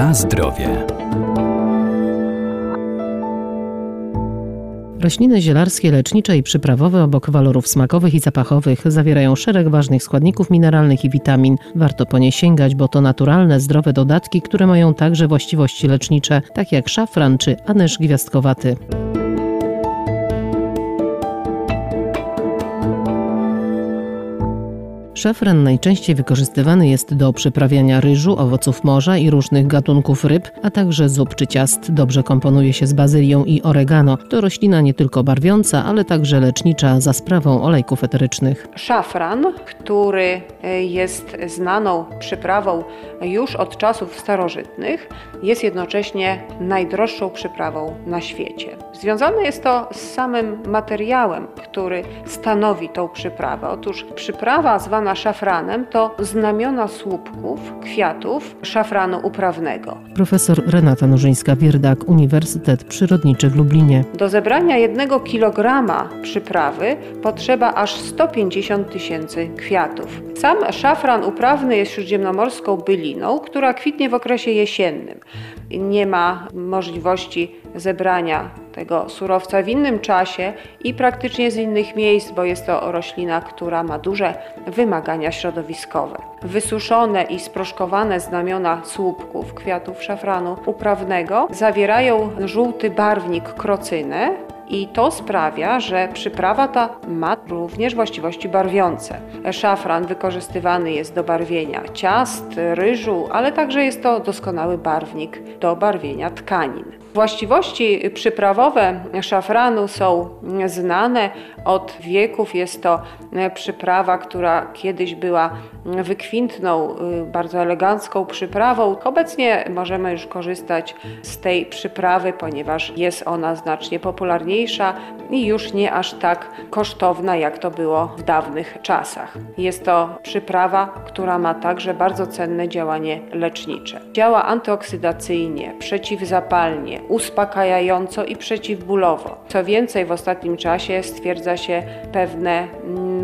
Na zdrowie. Rośliny zielarskie, lecznicze i przyprawowe obok walorów smakowych i zapachowych zawierają szereg ważnych składników mineralnych i witamin. Warto po nie sięgać, bo to naturalne, zdrowe dodatki, które mają także właściwości lecznicze, tak jak szafran czy anyż gwiazdkowaty. Szafran najczęściej wykorzystywany jest do przyprawiania ryżu, owoców morza i różnych gatunków ryb, a także zup czy ciast. Dobrze komponuje się z bazylią i oregano. To roślina nie tylko barwiąca, ale także lecznicza za sprawą olejków eterycznych. Szafran, który e, jest znaną przyprawą już od czasów starożytnych, jest jednocześnie najdroższą przyprawą na świecie. Związane jest to z samym materiałem, który stanowi tą przyprawę. Otóż przyprawa zwana szafranem to znamiona słupków, kwiatów szafranu uprawnego. Profesor Renata Nożyńska-Wierdak, Uniwersytet Przyrodniczy w Lublinie. Do zebrania jednego kilograma przyprawy potrzeba aż 150 tysięcy kwiatów. Sam szafran uprawny jest śródziemnomorską byliną, która kwitnie w okresie jesiennym. Nie ma możliwości zebrania tego surowca w innym czasie i praktycznie z innych miejsc, bo jest to roślina, która ma duże wymagania środowiskowe. Wysuszone i sproszkowane znamiona słupków kwiatów szafranu uprawnego zawierają żółty barwnik krocynę, i to sprawia, że przyprawa ta ma również właściwości barwiące. Szafran wykorzystywany jest do barwienia ciast, ryżu, ale także jest to doskonały barwnik do barwienia tkanin. Właściwości przyprawowe szafranu są znane od wieków. Jest to przyprawa, która kiedyś była wykwintną, bardzo elegancką przyprawą. Obecnie możemy już korzystać z tej przyprawy, ponieważ jest ona znacznie popularniejsza i już nie aż tak kosztowna, jak to było w dawnych czasach. Jest to przyprawa, która ma także bardzo cenne działanie lecznicze. Działa antyoksydacyjnie, przeciwzapalnie, uspokajająco i przeciwbólowo. Co więcej, w ostatnim czasie stwierdza się pewne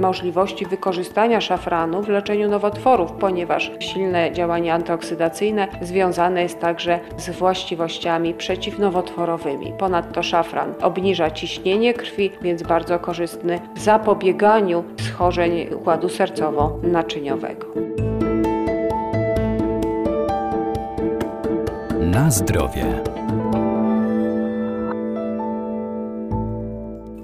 możliwości wykorzystania szafranu w leczeniu nowotworów, ponieważ silne działanie antyoksydacyjne związane jest także z właściwościami przeciwnowotworowymi. Ponadto szafran obniża ciśnienie krwi, więc bardzo korzystny w zapobieganiu schorzeń układu sercowo-naczyniowego. Na zdrowie.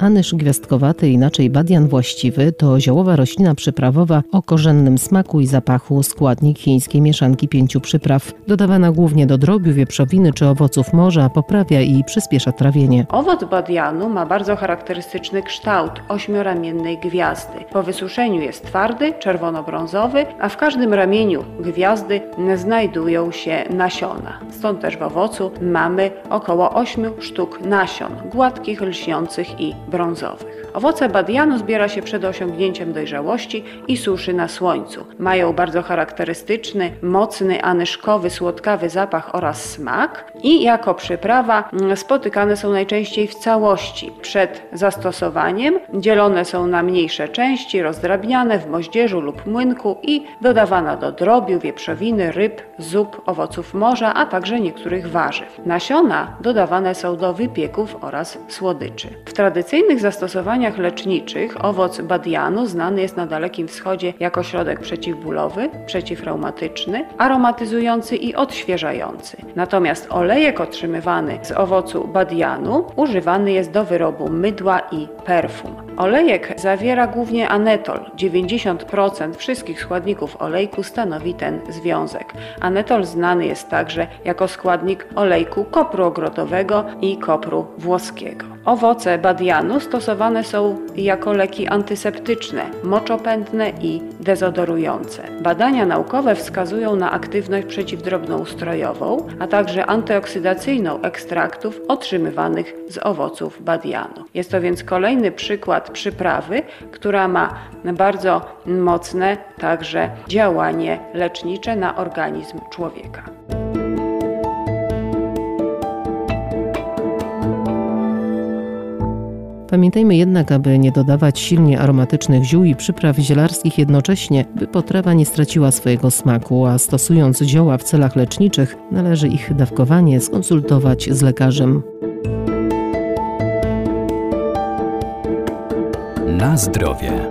Anyż gwiazdkowaty, inaczej badian właściwy, to ziołowa roślina przyprawowa o korzennym smaku i zapachu, składnik chińskiej mieszanki pięciu przypraw. Dodawana głównie do drobiu, wieprzowiny czy owoców morza, poprawia i przyspiesza trawienie. Owoc badianu ma bardzo charakterystyczny kształt ośmioramiennej gwiazdy. Po wysuszeniu jest twardy, czerwono-brązowy, a w każdym ramieniu gwiazdy znajdują się nasiona. Stąd też w owocu mamy około 8 sztuk nasion, gładkich, lśniących i brązowych. Owoce badianu zbiera się przed osiągnięciem dojrzałości i suszy na słońcu. Mają bardzo charakterystyczny, mocny, anyszkowy, słodkawy zapach oraz smak i jako przyprawa mm, spotykane są najczęściej w całości. Przed zastosowaniem dzielone są na mniejsze części, rozdrabniane w moździerzu lub młynku i dodawana do drobiu, wieprzowiny, ryb, zup, owoców morza, a także niektórych warzyw. Nasiona dodawane są do wypieków oraz słodyczy. W tradycyjnych zastosowaniach leczniczych owoc badianu znany jest na Dalekim Wschodzie jako środek przeciwbólowy, przeciwreumatyczny, aromatyzujący i odświeżający. Natomiast olejek otrzymywany z owocu badianu używany jest do wyrobu mydła i perfum. Olejek zawiera głównie anetol. 90% wszystkich składników olejku stanowi ten związek. Anetol znany jest także jako składnik olejku kopru ogrodowego i kopru włoskiego. Owoce badianu stosowane są jako leki antyseptyczne, moczopędne i dezodorujące. Badania naukowe wskazują na aktywność przeciwdrobnoustrojową, a także antyoksydacyjną ekstraktów otrzymywanych z owoców badianu. Jest to więc kolejny przykład przyprawy, która ma bardzo mocne także działanie lecznicze na organizm człowieka. Pamiętajmy jednak, aby nie dodawać silnie aromatycznych ziół i przypraw zielarskich jednocześnie, by potrawa nie straciła swojego smaku, a stosując zioła w celach leczniczych, należy ich dawkowanie skonsultować z lekarzem. Na zdrowie.